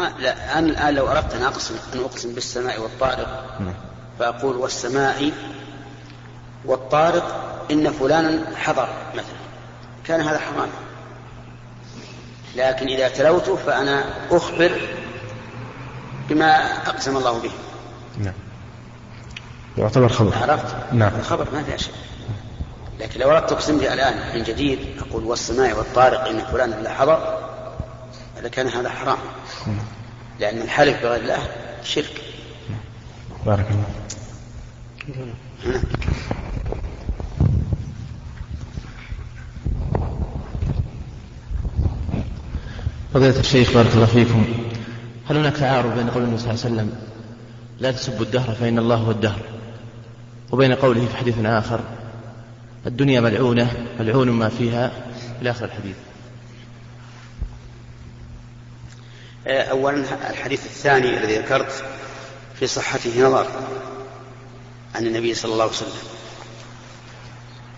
لا أنا الآن لو أردت أن أقسم أن أقسم بالسماء والطارق نعم. فأقول والسماء والطارق إن فلانا حضر مثلا. كان هذا حرام. لكن إذا تلوته فأنا أخبر بما أقسم الله به. نعم. يعتبر خبر. عرفت؟ نعم. الخبر ما فيها شيء. لكن لو أردت أقسم به الآن من جديد أقول والسماء والطارق إن فلانا لا حضر لكان هذا حرام. لأن الحلف بغير الله شرك. بارك الله. نعم. فضيلة الشيخ بارك الله فيكم. هل هناك تعارض بين قول النبي صلى الله عليه وسلم لا تسبوا الدهر فإن الله هو الدهر وبين قوله في حديث آخر الدنيا ملعونة ملعون ما فيها إلى آخر الحديث؟ أولا الحديث الثاني الذي ذكرت في صحته نظر عن النبي صلى الله عليه وسلم.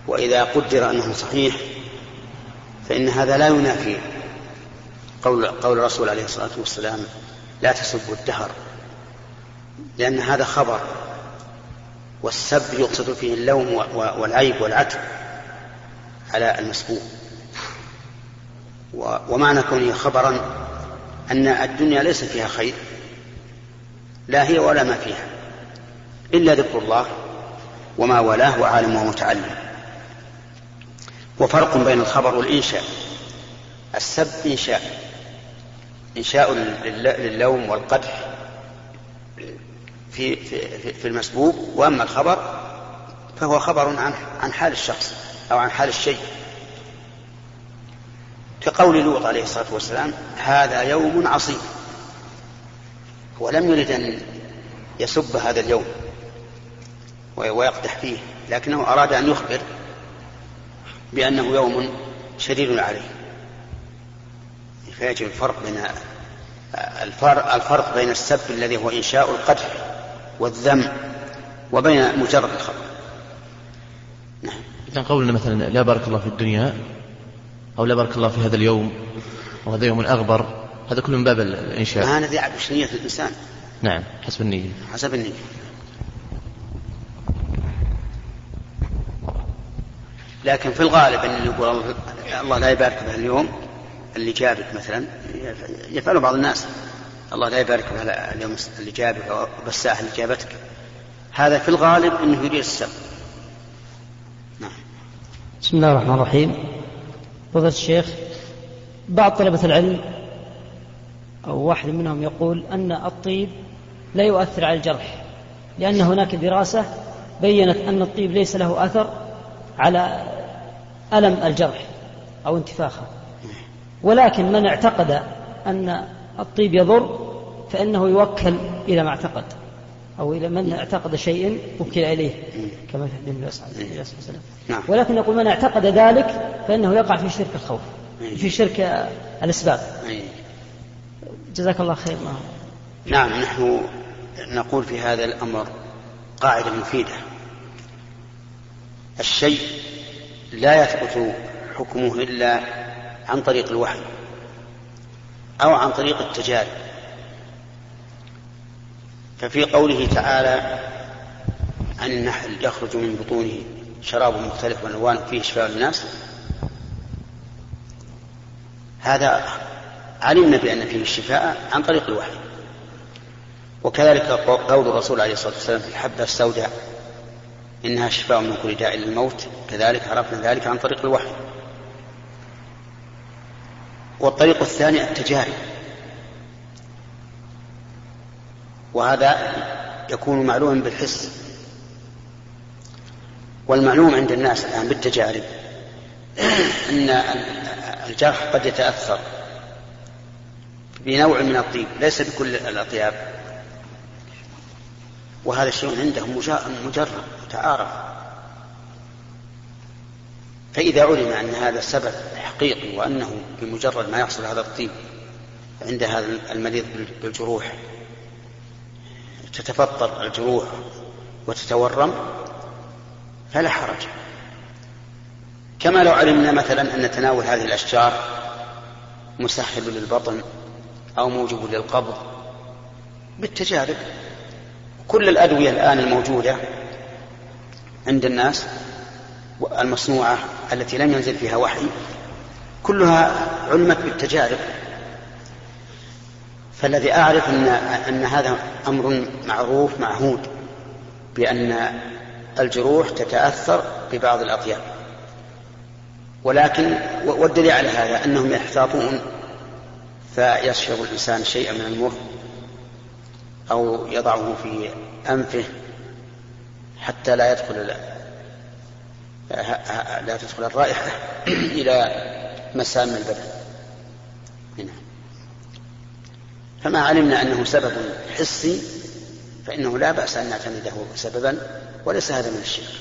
وإذا قدر أنه صحيح فإن هذا لا ينافي قول قول الرسول عليه الصلاة والسلام لا تسبوا الدهر لأن هذا خبر والسب يقصد فيه اللوم والعيب والعتب على المسبوق. ومعنى كونه خبرا أن الدنيا ليس فيها خير لا هي ولا ما فيها إلا ذكر الله وما والاه وعالم ومتعلم وفرق بين الخبر والإنشاء. السب إنشاء إنشاء للوم والقدح في في في المسبوب وأما الخبر فهو خبر عن عن حال الشخص أو عن حال الشيء. كقول لوط عليه الصلاة والسلام هذا يوم عصيب. ولم يرد أن يسب هذا اليوم ويقدح فيه لكنه أراد أن يخبر بأنه يوم شديد عليه. فيجب الفرق بين الفرق بين السب الذي هو إنشاء القدح والذم وبين مجرد الخبر. نعم. إذا قولنا مثلا لا بارك الله في الدنيا أو لا بارك الله في هذا اليوم وهذا يوم أغبر هذا كله من باب الإنشاء. هذا يعرف وش نية الإنسان. نعم حسب النية. حسب النية. لكن في الغالب أن يقول الله لا يبارك به اليوم اللي جابك مثلا يفعله بعض الناس. الله لا يبارك به اليوم اللي جابك وبالساعة اللي جابتك. هذا في الغالب أنه يريد السبب. نعم. بسم الله الرحمن الرحيم. فضيلة الشيخ بعض طلبة العلم أو واحد منهم يقول أن الطيب لا يؤثر على الجرح لأن هناك دراسة بينت أن الطيب ليس له أثر على ألم الجرح أو انتفاخه. ولكن من اعتقد أن الطيب يضر فإنه يوكل إلى ما اعتقد. أو إلى من اعتقد شيء وكل إليه كما في حديث النبي صلى الله عليه وسلم. نعم. ولكن نقول من اعتقد ذلك فإنه يقع في شرك الخوف في شرك الأسباب. جزاك الله خير. ما نعم نحن نقول في هذا الأمر قاعدة مفيدة. الشيء لا يثبت حكمه إلا عن طريق الوحي أو عن طريق التجارب. ففي قوله تعالى عن النحل يخرج من بطونه شراب مختلف وألوان فيه شفاء للناس هذا علمنا بأن فيه الشفاء عن طريق الوحي. وكذلك قول الرسول عليه الصلاة والسلام في الحبة السوداء إنها شفاء من كل داء الموت كذلك عرفنا ذلك عن طريق الوحي. والطريق الثاني التجارب وهذا يكون معلوما بالحس. والمعلوم عند الناس الآن بالتجارب أن الجرح قد يتأثر بنوع من الطيب ليس بكل الأطياب. وهذا الشيء عندهم مجرد متعارف. فإذا علم أن هذا سبب حقيقي وأنه بمجرد ما يحصل هذا الطيب عند هذا المريض بالجروح تتفطر الجروح وتتورم فلا حرج. كما لو علمنا مثلا أن تناول هذه الأشجار مسهل للبطن أو موجب للقبض بالتجارب. كل الأدوية الآن الموجودة عند الناس المصنوعة التي لم ينزل فيها وحي كلها علمت بالتجارب. فالذي أعرف أن, أن هذا أمر معروف معهود بأن الجروح تتأثر ببعض الأطياب ولكن والدليل على هذا أنهم يحتاطون فيشرب الإنسان شيئا من المر أو يضعه في أنفه حتى لا يدخل لا تدخل الرائحة إلى مسام البدن هنا. فما علمنا أنه سبب حسي فإنه لا بأس أن نعتمده سببا وليس هذا من الشرك.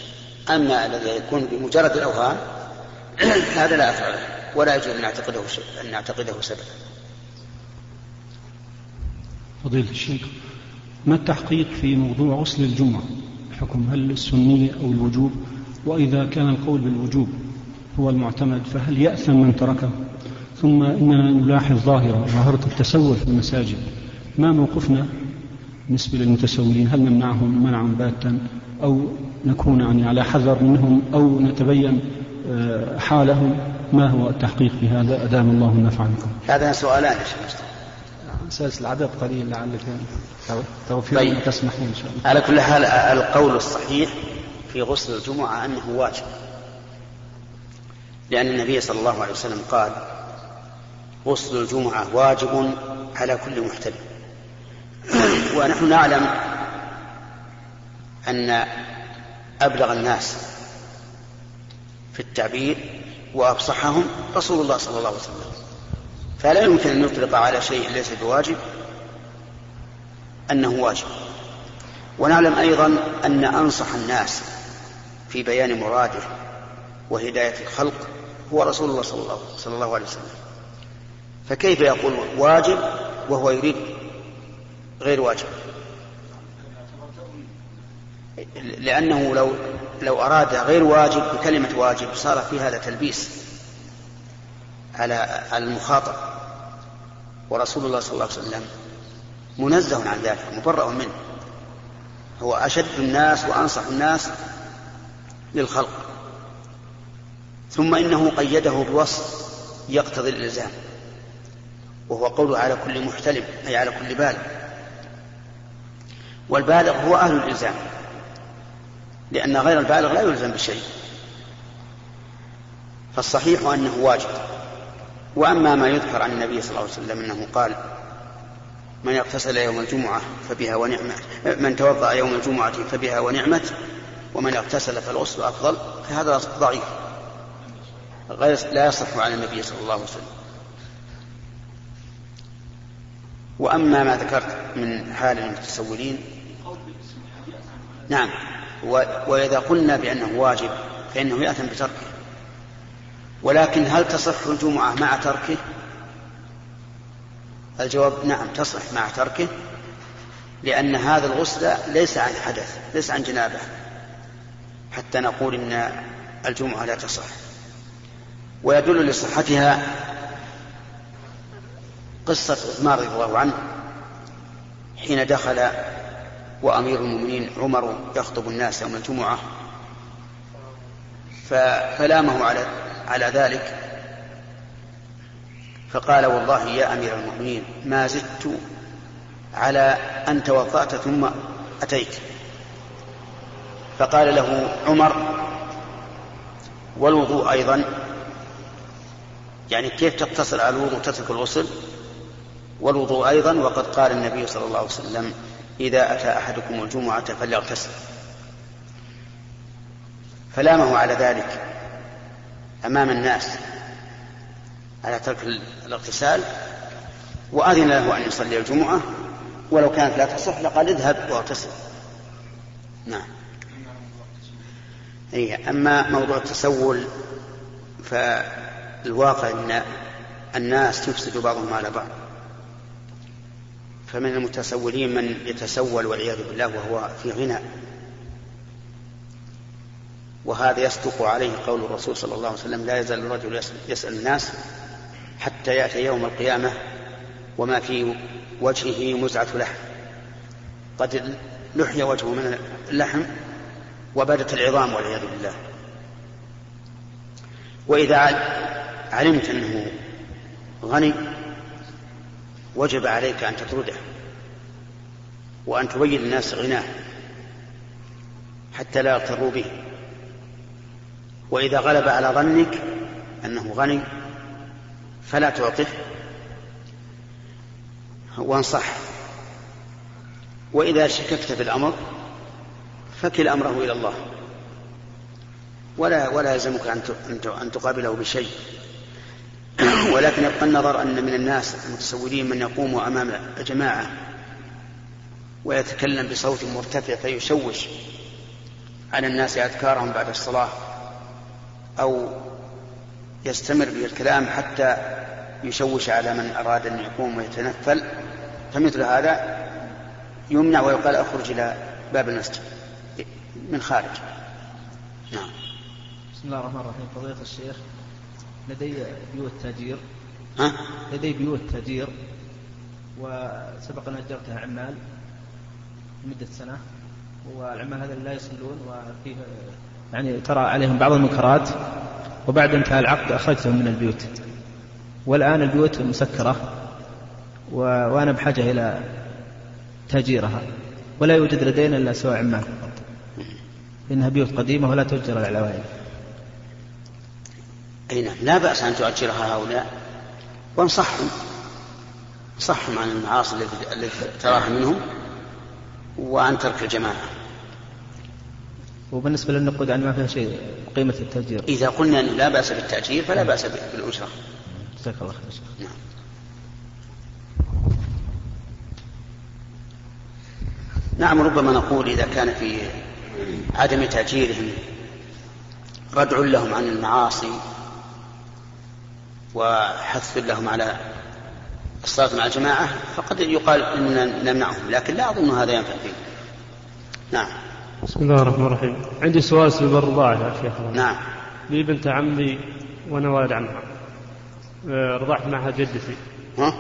أما الذي يكون بمجرد الأوهام هذا لا أفعله ولا يجوز أن نعتقده أن نعتقده سببا. فضيلة الشيخ ما التحقيق في موضوع غسل الجمعة؟ الحكم هل السنية أو الوجوب؟ وإذا كان القول بالوجوب هو المعتمد فهل يأثم من تركه؟ ثم إننا نلاحظ ظاهرة ظاهرة التسول في المساجد. ما موقفنا بالنسبة للمتسولين؟ هل نمنعهم منعا باتا أو نكون يعني على حذر منهم أو نتبين آه، حالهم؟ ما هو التحقيق في هذا؟ أدام الله النفع بكم. هذا سؤالان يا شيخ سلسل العدد قليل لعلك توفيق طيب. تسمحون إن شاء الله. على كل حال القول الصحيح في غسل الجمعة أنه واجب. لأن النبي صلى الله عليه وسلم قال غسل الجمعة واجب على كل محتلم. ونحن نعلم أن أبلغ الناس في التعبير وأفصحهم رسول الله صلى الله عليه وسلم. فلا يمكن أن نطلق على شيء ليس بواجب أنه واجب. ونعلم أيضا أن أنصح الناس في بيان مراده وهداية الخلق هو رسول الله صلى الله, صلى الله عليه وسلم. فكيف يقول واجب وهو يريد غير واجب؟ لأنه لو لو أراد غير واجب بكلمة واجب صار في هذا تلبيس على المخاطب ورسول الله صلى الله عليه وسلم منزه عن ذلك مبرأ منه. هو أشد الناس وأنصح الناس للخلق. ثم إنه قيده بوصف يقتضي الإلزام. وهو قوله على كل محتلم أي على كل بالغ. والبالغ هو أهل الإلزام لأن غير البالغ لا يلزم بشيء. فالصحيح أنه واجب. وأما ما يذكر عن النبي صلى الله عليه وسلم أنه قال من اغتسل يوم الجمعة فبها ونعمة من توضأ يوم الجمعة فبها ونعمة ومن اغتسل فالغسل أفضل. فهذا ضعيف. غير لا يصح على النبي صلى الله عليه وسلم. وأما ما ذكرت من حال المتسولين نعم وإذا قلنا بأنه واجب فإنه يأثم بتركه. ولكن هل تصح الجمعة مع تركه؟ الجواب نعم تصح مع تركه لأن هذا الغسل ليس عن حدث ليس عن جنابة حتى نقول إن الجمعة لا تصح. ويدل لصحتها قصة عثمان رضي الله عنه حين دخل وأمير المؤمنين عمر يخطب الناس يوم الجمعة فلامه على على ذلك فقال والله يا أمير المؤمنين ما زدت على أن توضأت ثم أتيت. فقال له عمر والوضوء أيضا يعني كيف تقتصر على الوضوء تترك الغسل؟ والوضوء أيضا وقد قال النبي صلى الله عليه وسلم إذا أتى أحدكم الجمعة فليغتسل. فلامه على ذلك أمام الناس على ترك الاغتسال وأذن له أن يصلي الجمعة ولو كانت لا تصح لقال اذهب واغتسل. نعم. أي أما موضوع التسول فالواقع أن الناس يفسد بعضهم على بعض. فمن المتسولين من يتسول والعياذ بالله وهو في غنى. وهذا يصدق عليه قول الرسول صلى الله عليه وسلم لا يزال الرجل يسأل الناس حتى يأتي يوم القيامة وما في وجهه مزعة لحم. قد لحي وجهه من اللحم وبدت العظام والعياذ بالله. وإذا علمت أنه غني وجب عليك أن تطرده وأن تبين للناس غناه حتى لا يغتروا به. وإذا غلب على ظنك أنه غني فلا تعطه وانصح. وإذا شككت في الأمر فكل أمره إلى الله. ولا ولا يلزمك أن تقابله بشيء. ولكن يبقى النظر أن من الناس المتصورين من يقوم أمام جماعة ويتكلم بصوت مرتفع فيشوش على الناس أذكارهم بعد الصلاة أو يستمر بالكلام حتى يشوش على من أراد أن يقوم ويتنفل فمثل هذا يمنع ويقال أخرج إلى باب المسجد من خارج. نعم. بسم الله الرحمن الرحيم. فضيلة الشيخ لدي بيوت تاجير. ها؟ لدي بيوت تاجير. وسبق أن أجرتها عمال لمدة سنة. والعمال هذا لا يصلون وفيه يعني ترى عليهم بعض المنكرات. وبعد انتهاء العقد أخرجتهم من البيوت. والآن البيوت مسكرة. و... وأنا بحاجة إلى تأجيرها. ولا يوجد لدينا إلا سوى عمال فقط. إنها بيوت قديمة ولا تؤجر على العوائل. أي نعم لا بأس أن تؤجرها هؤلاء. وانصحهم انصحهم عن المعاصي التي تراها منهم وعن ترك الجماعة. وبالنسبة للنقود يعني ما فيها شيء قيمة التأجير. إذا قلنا أنه لا بأس بالتأجير فلا بأس بالأجرة جزاك الله خير نعم. نعم ربما نقول إذا كان في عدم تأجيرهم ردع لهم عن المعاصي وحث لهم على الصلاة مع الجماعة فقد يقال أننا نمنعهم لكن لا أظن هذا ينفع فيه نعم. بسم الله الرحمن الرحيم. عندي سؤال سبب الرضاعة يا شيخ. نعم. لي بنت عمي وأنا والد عنها آه، رضعت معها جدتي. ها؟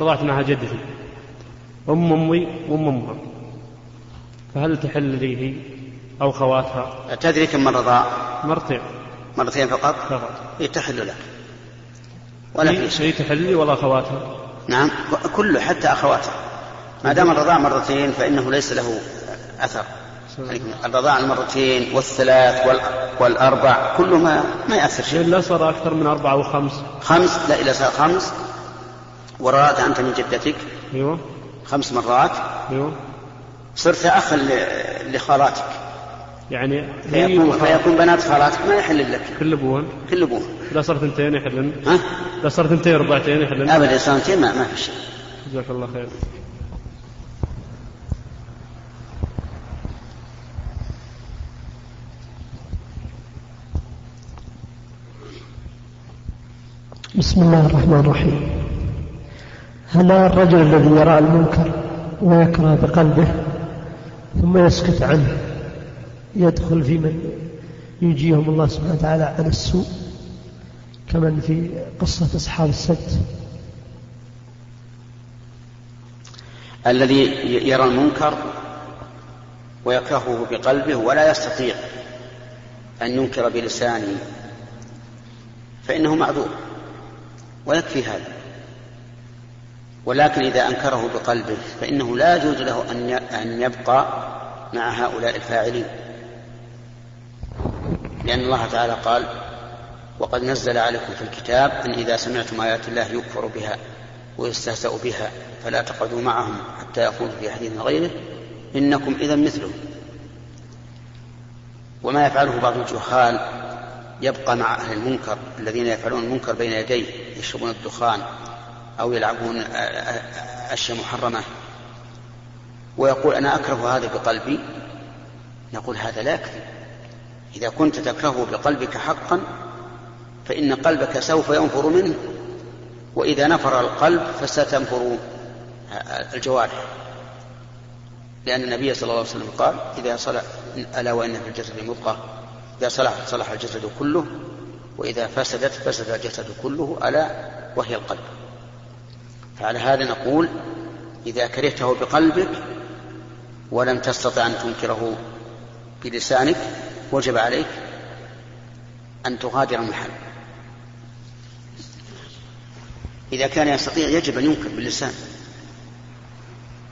رضعت معها جدتي. أم أمي وأم أمها. فهل تحل لي هي أو خواتها؟ تدري كم من رضاع مرتين. مرتين فقط؟ فقط. إيه تحل له ولا في شيء هي تحل لي ولا خواتها نعم. كله حتى أخواته ما دام الرضاع مرتين فإنه ليس له أثر. الرضاع المرتين والثلاث وال- والأربع كله ما ما يأثر شيء. لا صار أكثر من أربعة وخمس خمس. لا إذا صار خمس. ورأت أنت من جدتك. أيوه. خمس مرات. أيوه. صرت أخا لخالاتك. يعني فيكون, فيكون بنات خالاتك ما يحل لك. كل أبوهن كل أبوه إذا صار ثنتين يحلن. ها؟ إذا صار ثنتين ربعتين يحلن. أبدا سنتين ما, ما في شيء. جزاك الله خير. بسم الله الرحمن الرحيم. هل الرجل الذي يرى المنكر ويكره بقلبه ثم يسكت عنه. يدخل في من ينجيهم الله سبحانه وتعالى عن السوء كمن في قصة أصحاب السبت الذي يرى المنكر ويكرهه بقلبه ولا يستطيع أن ينكر بلسانه فإنه معذور ويكفي هذا. ولكن إذا أنكره بقلبه فإنه لا يجوز له أن يبقى مع هؤلاء الفاعلين. لأن الله تعالى قال وقد نزل عليكم في الكتاب أن إذا سمعتم آيات الله يكفر بها ويستهزأ بها فلا تقعدوا معهم حتى يخوضوا في حديث غيره إنكم إذا مثلهم. وما يفعله بعض الجهال يبقى مع أهل المنكر الذين يفعلون المنكر بين يديه يشربون الدخان أو يلعبون أشياء محرمة. ويقول أنا أكره هذا بقلبي؟ نقول هذا لا يكفي. إذا كنت تكرهه بقلبك حقا فإن قلبك سوف ينفر منه وإذا نفر القلب فستنفر الجوارح. لأن النبي صلى الله عليه وسلم قال إذا صلح ألا وإن في الجسد مضغة. إذا صلحت صلح الجسد كله وإذا فسدت فسد الجسد كله ألا وهي القلب. فعلى هذا نقول إذا كرهته بقلبك ولم تستطع أن تنكره بلسانك وجب عليك أن تغادر المحل. إذا كان يستطيع يجب أن ينكر باللسان.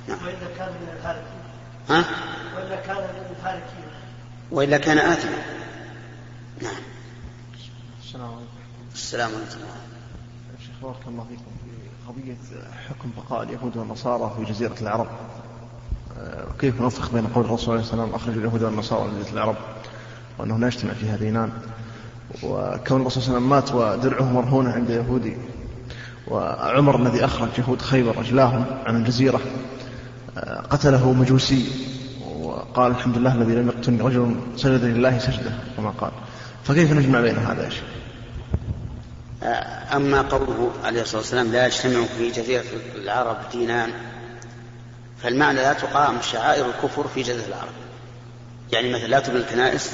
نعم. وإذا كان من ها؟ وإذا كان من الهالكين وإلا كان آثما. نعم. السلام عليكم. السلام عليكم. شيخ بارك الله فيكم. في قضية حكم بقاء اليهود والنصارى في جزيرة العرب. آه، كيف نوفق بين قول الرسول عليه السلام أخرج اليهود والنصارى من جزيرة العرب؟ وأنه لا يجتمع فيها دينان وكون الرسول صلى الله عليه وسلم مات ودرعه مرهونة عند يهودي وعمر الذي أخرج يهود خيبر أجلاهم عن الجزيرة قتله مجوسي وقال الحمد لله الذي لم يقتلني رجل سجد لله سجدة كما قال. فكيف نجمع بين هذا يا شيخ؟ أما قوله عليه الصلاة والسلام لا يجتمع في جزيرة العرب دينان فالمعنى لا تقام شعائر الكفر في جزيرة العرب. يعني مثلا لا تبنى الكنائس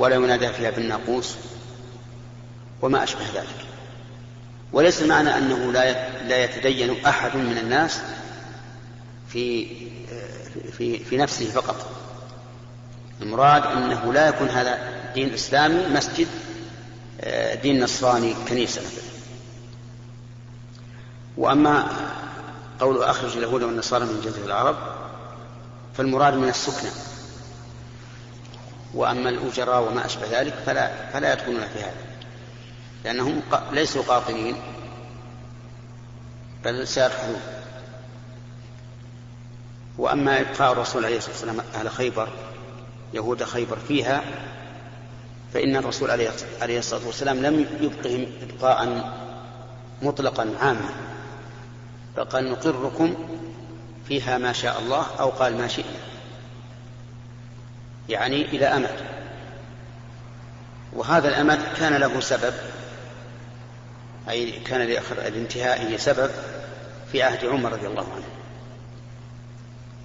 ولا ينادى فيها بالناقوس وما أشبه ذلك. وليس المعنى أنه لا لا يتدين أحد من الناس في في في نفسه فقط. المراد أنه لا يكون هذا دين إسلامي مسجد دين نصراني كنيسة مثلا. وأما قول أخرج اليهود والنصارى من جزيرة العرب فالمراد من السكنى وأما الأجراء وما أشبه ذلك فلا فلا يدخلون في هذا. لأنهم ليسوا قاطنين بل سيرحلون. وأما إبقاء الرسول عليه الصلاة والسلام أهل خيبر يهود خيبر فيها فإن الرسول عليه الصلاة والسلام لم يبقهم إبقاء مطلقا عاما. فقال نقركم فيها ما شاء الله أو قال ما شئنا. يعني إلى أمد. وهذا الأمد كان له سبب أي كان لانتهائه سبب في عهد عمر رضي الله عنه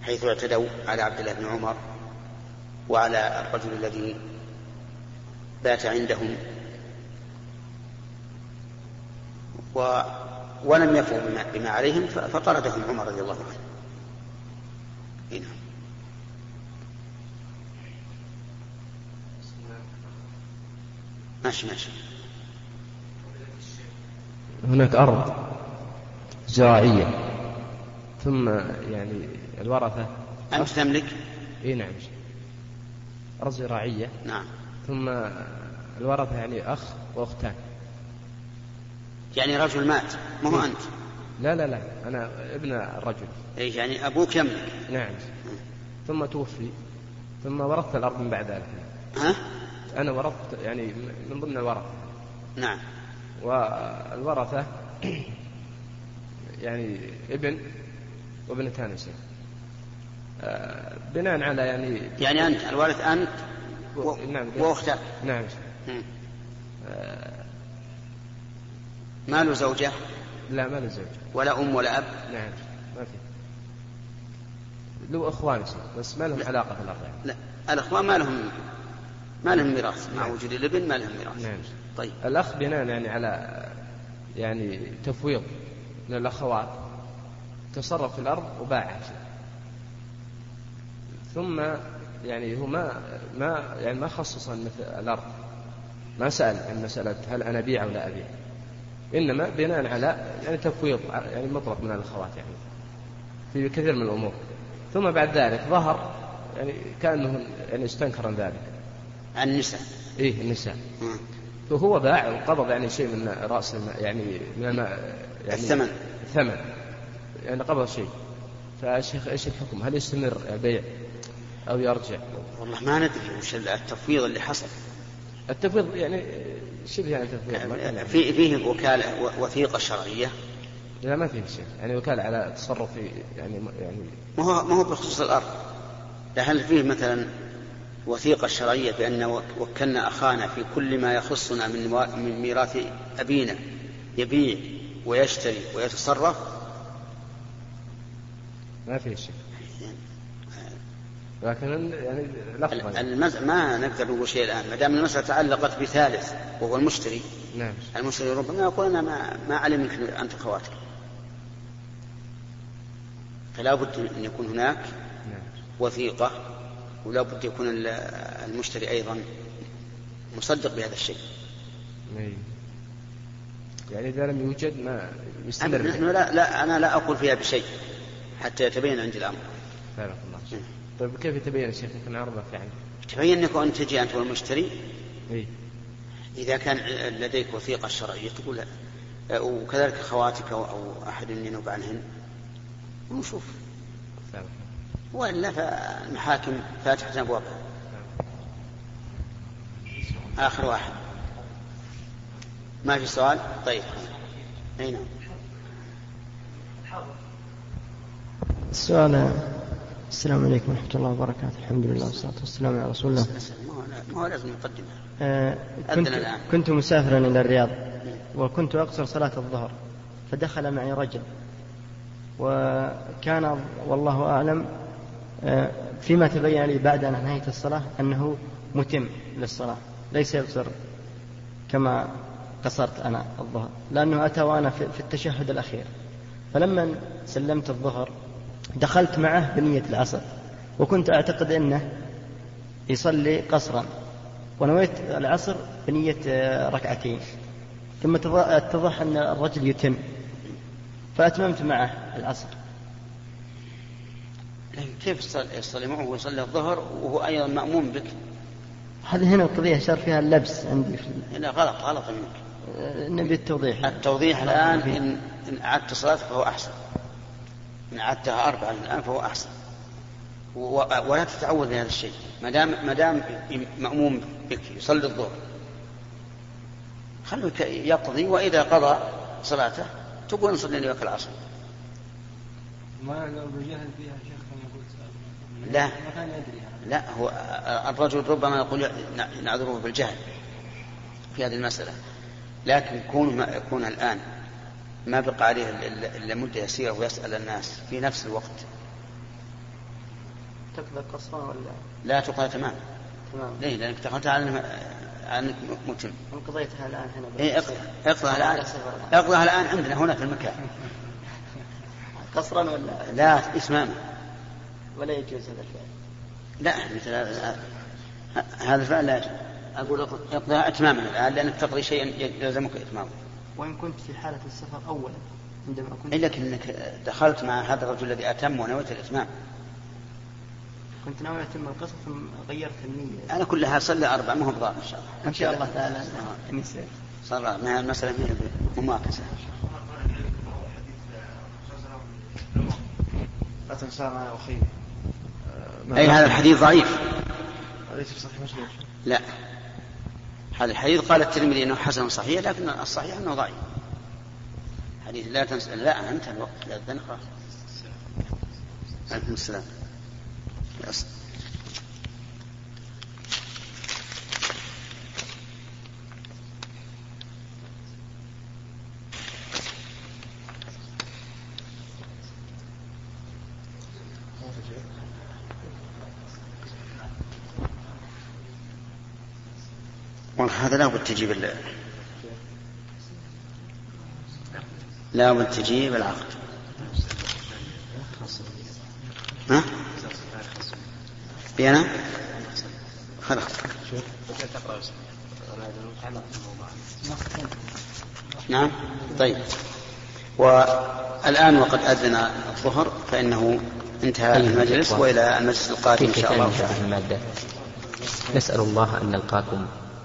حيث اعتدوا على عبد الله بن عمر وعلى الرجل الذي بات عندهم. و ولم يفوا بما, عليهم فطردهم عمر رضي الله عنه. هنا. ماشي ماشي. هناك أرض زراعية. ثم يعني الورثة. أنت تملك؟ إي نعم. أرض زراعية. نعم. ثم الورثة يعني أخ وأختان. يعني رجل مات ما هو أنت؟ لا لا لا أنا ابن الرجل. إيه يعني أبوك يملك نعم. ثم توفي. ثم ورثت الأرض من بعد ذلك. ها؟ أنا ورثت يعني من ضمن الورثة. نعم. والورثة يعني ابن وابنتان يا شيخ آه، بناء على يعني يعني أنت الوارث أنت و... نعم وأختك. نعم. آه. ما له زوجة؟ لا ما له زوجة ولا أم ولا أب؟ نعم ما في. له إخوان بس ما لهم لا. علاقة في الأرض يعني. لا الأخوان ما لهم ما لهم ميراث مع. وجود الابن ما لهم ميراث. نعم. طيب. الأخ بناء يعني على يعني تفويض من الأخوات تصرف في الأرض وباعها. ثم يعني هو ما ما يعني ما خصص مثل الأرض. ما سأل عن مسألة هل أنا أبيع أو لا أبيع. إنما بناء على يعني تفويض يعني مطلق من الأخوات يعني. في كثير من الأمور. ثم بعد ذلك ظهر يعني كأنه يعني استنكر ذلك. عن النساء إيه النساء مم. فهو باع وقبض يعني شيء من رأس يعني من الماء يعني الثمن. الثمن يعني قبض شيء فالشيخ إيش الحكم؟ هل يستمر البيع أو يرجع؟ والله ما ندري وش التفويض اللي حصل التفويض يعني شبه يعني تفويض يعني. في فيه وكالة و- وثيقة شرعية لا ما فيه شيء يعني وكالة على تصرف في يعني يعني ما هو ما هو بخصوص الأرض لا هل فيه مثلا وثيقة شرعية بأن وكلنا أخانا في كل ما يخصنا من من ميراث أبينا يبيع ويشتري ويتصرف. ما فيه شيء. لكن يعني لفظا. المز... ما نقدر نقول شيء الآن. ما دام المسألة تعلقت بثالث وهو المشتري. نعم. المشتري ربما يقول أنا ما, ما علمك أنت خواتك. فلا بد أن يكون هناك نعم. وثيقة ولا بد يكون ال- المشتري أيضا مصدق بهذا الشيء أي. يعني إذا لم يوجد ما يستمر نحن. لا, لا أنا لا أقول فيها بشيء حتى يتبين عندي الأمر بارك الله نعم. طيب كيف يتبين يا شيخ يكون عرضك يعني؟ تبين أنك أن تجي أنت والمشتري إي إذا كان لديك وثيقة شرعية تقول وكذلك خواتك أو أو أحد ينوب عنهن ونشوف بارك الله. وإلا فالمحاكم فاتحة أبوابها آخر واحد. ما في سؤال؟ طيب. أي نعم. السؤال السلام عليكم ورحمة الله وبركاته. الحمد لله والصلاة والسلام على رسول الله. ما هو- لازم مقدمة آه، كنت. كنت مسافرا إلى الرياض وكنت أقصر صلاة الظهر فدخل معي رجل. وكان والله أعلم فيما تبين لي بعد أن أنهيت الصلاة أنه متم للصلاة ليس يقصر كما قصرت أنا الظهر لأنه أتى وأنا في التشهد الأخير. فلما سلمت الظهر دخلت معه بنية العصر وكنت أعتقد أنه يصلي قصرا ونويت العصر بنية آه، ركعتين. ثم اتض- اتضح أن الرجل يتم فأتممت معه العصر. لكن كيف يصلي- معه ويصلي الظهر وهو أيضا مأموم بك؟ هذه هنا القضية صار فيها اللبس عندي في لا غلط غلط منك. آه، نبي التوضيح التوضيح الآن إن, إن أعدت صلاتك فهو أحسن. إن أعدتها أربعة الآن فهو أحسن. و- ولا تتعود بهذا الشيء. ما دام ما دام مأموم بك يصلي الظهر. خلوه يك- يقضي وإذا قضى صلاته تقول نصلي لك العصر. ما لو بجهل فيها شيخ. لا. لا هو الرجل ربما يقول نعذره بالجهل في هذه المسألة. لكن كون ما يكون الآن ما بقى عليه إلا- مدة يسيرة ويسأل الناس في نفس الوقت. تقضى ولا؟ لا تقضى تمام. تمام. ليه؟ لأنك دخلت على أنك- متم. قضيتها الآن هنا إيه اقضى اقضى الآن. اقضى الآن عندنا هنا في المكان. قصرا ولا؟ لا إتماما ولا يجوز هذا الفعل؟ لا مثل هذا هذا الفعل لا يجوز. أقول اقضى إتماما الآن لأنك تقضي شيئا يلزمك إتمامه وإن كنت في حالة السفر أولا عندما كنت إلا أنك دخلت مع هذا الرجل الذي أتم ونويت الإتمام. كنت ناوي أتم القصر ثم غيرت النية. على كلها صلى أربع ما هو إن شاء الله. إن شاء الله تعالى. صار ما المسألة ما هي مماكسة لا تنسى ما أخي أي هذا الحديث ضعيف. ليس في صحيح مسلم. لا. هذا الحديث قال الترمذي إنه حسن صحيح لكن الصحيح إنه ضعيف. حديث لا تنسى لا انتهى الوقت لا تنسى. خلاص عليكم السلام. هذا لابد تجيب ال... لابد تجيب العقد. ها؟ بينا؟ خلاص نعم طيب. والآن وقد أذن الظهر فإنه انتهى المجلس وإلى المجلس القادم إن شاء الله نسأل الله أن نلقاكم.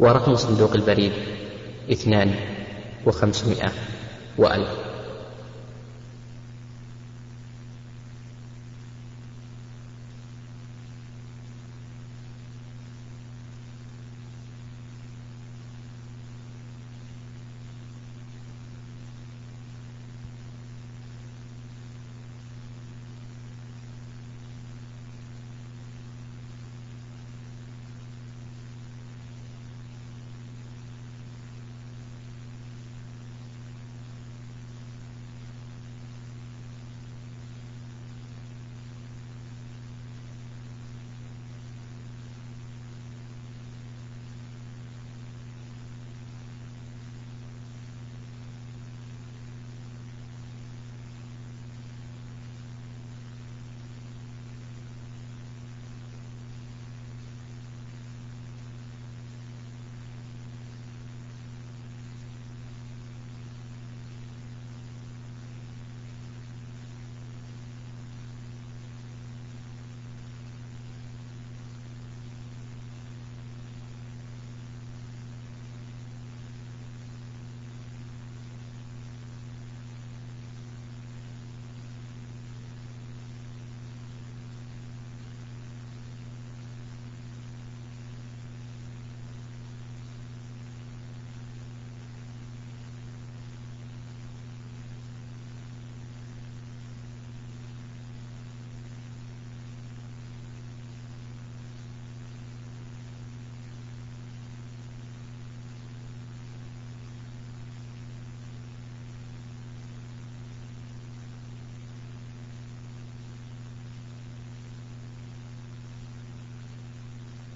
ورقم صندوق البريد اثنان وخمسمائة وألف.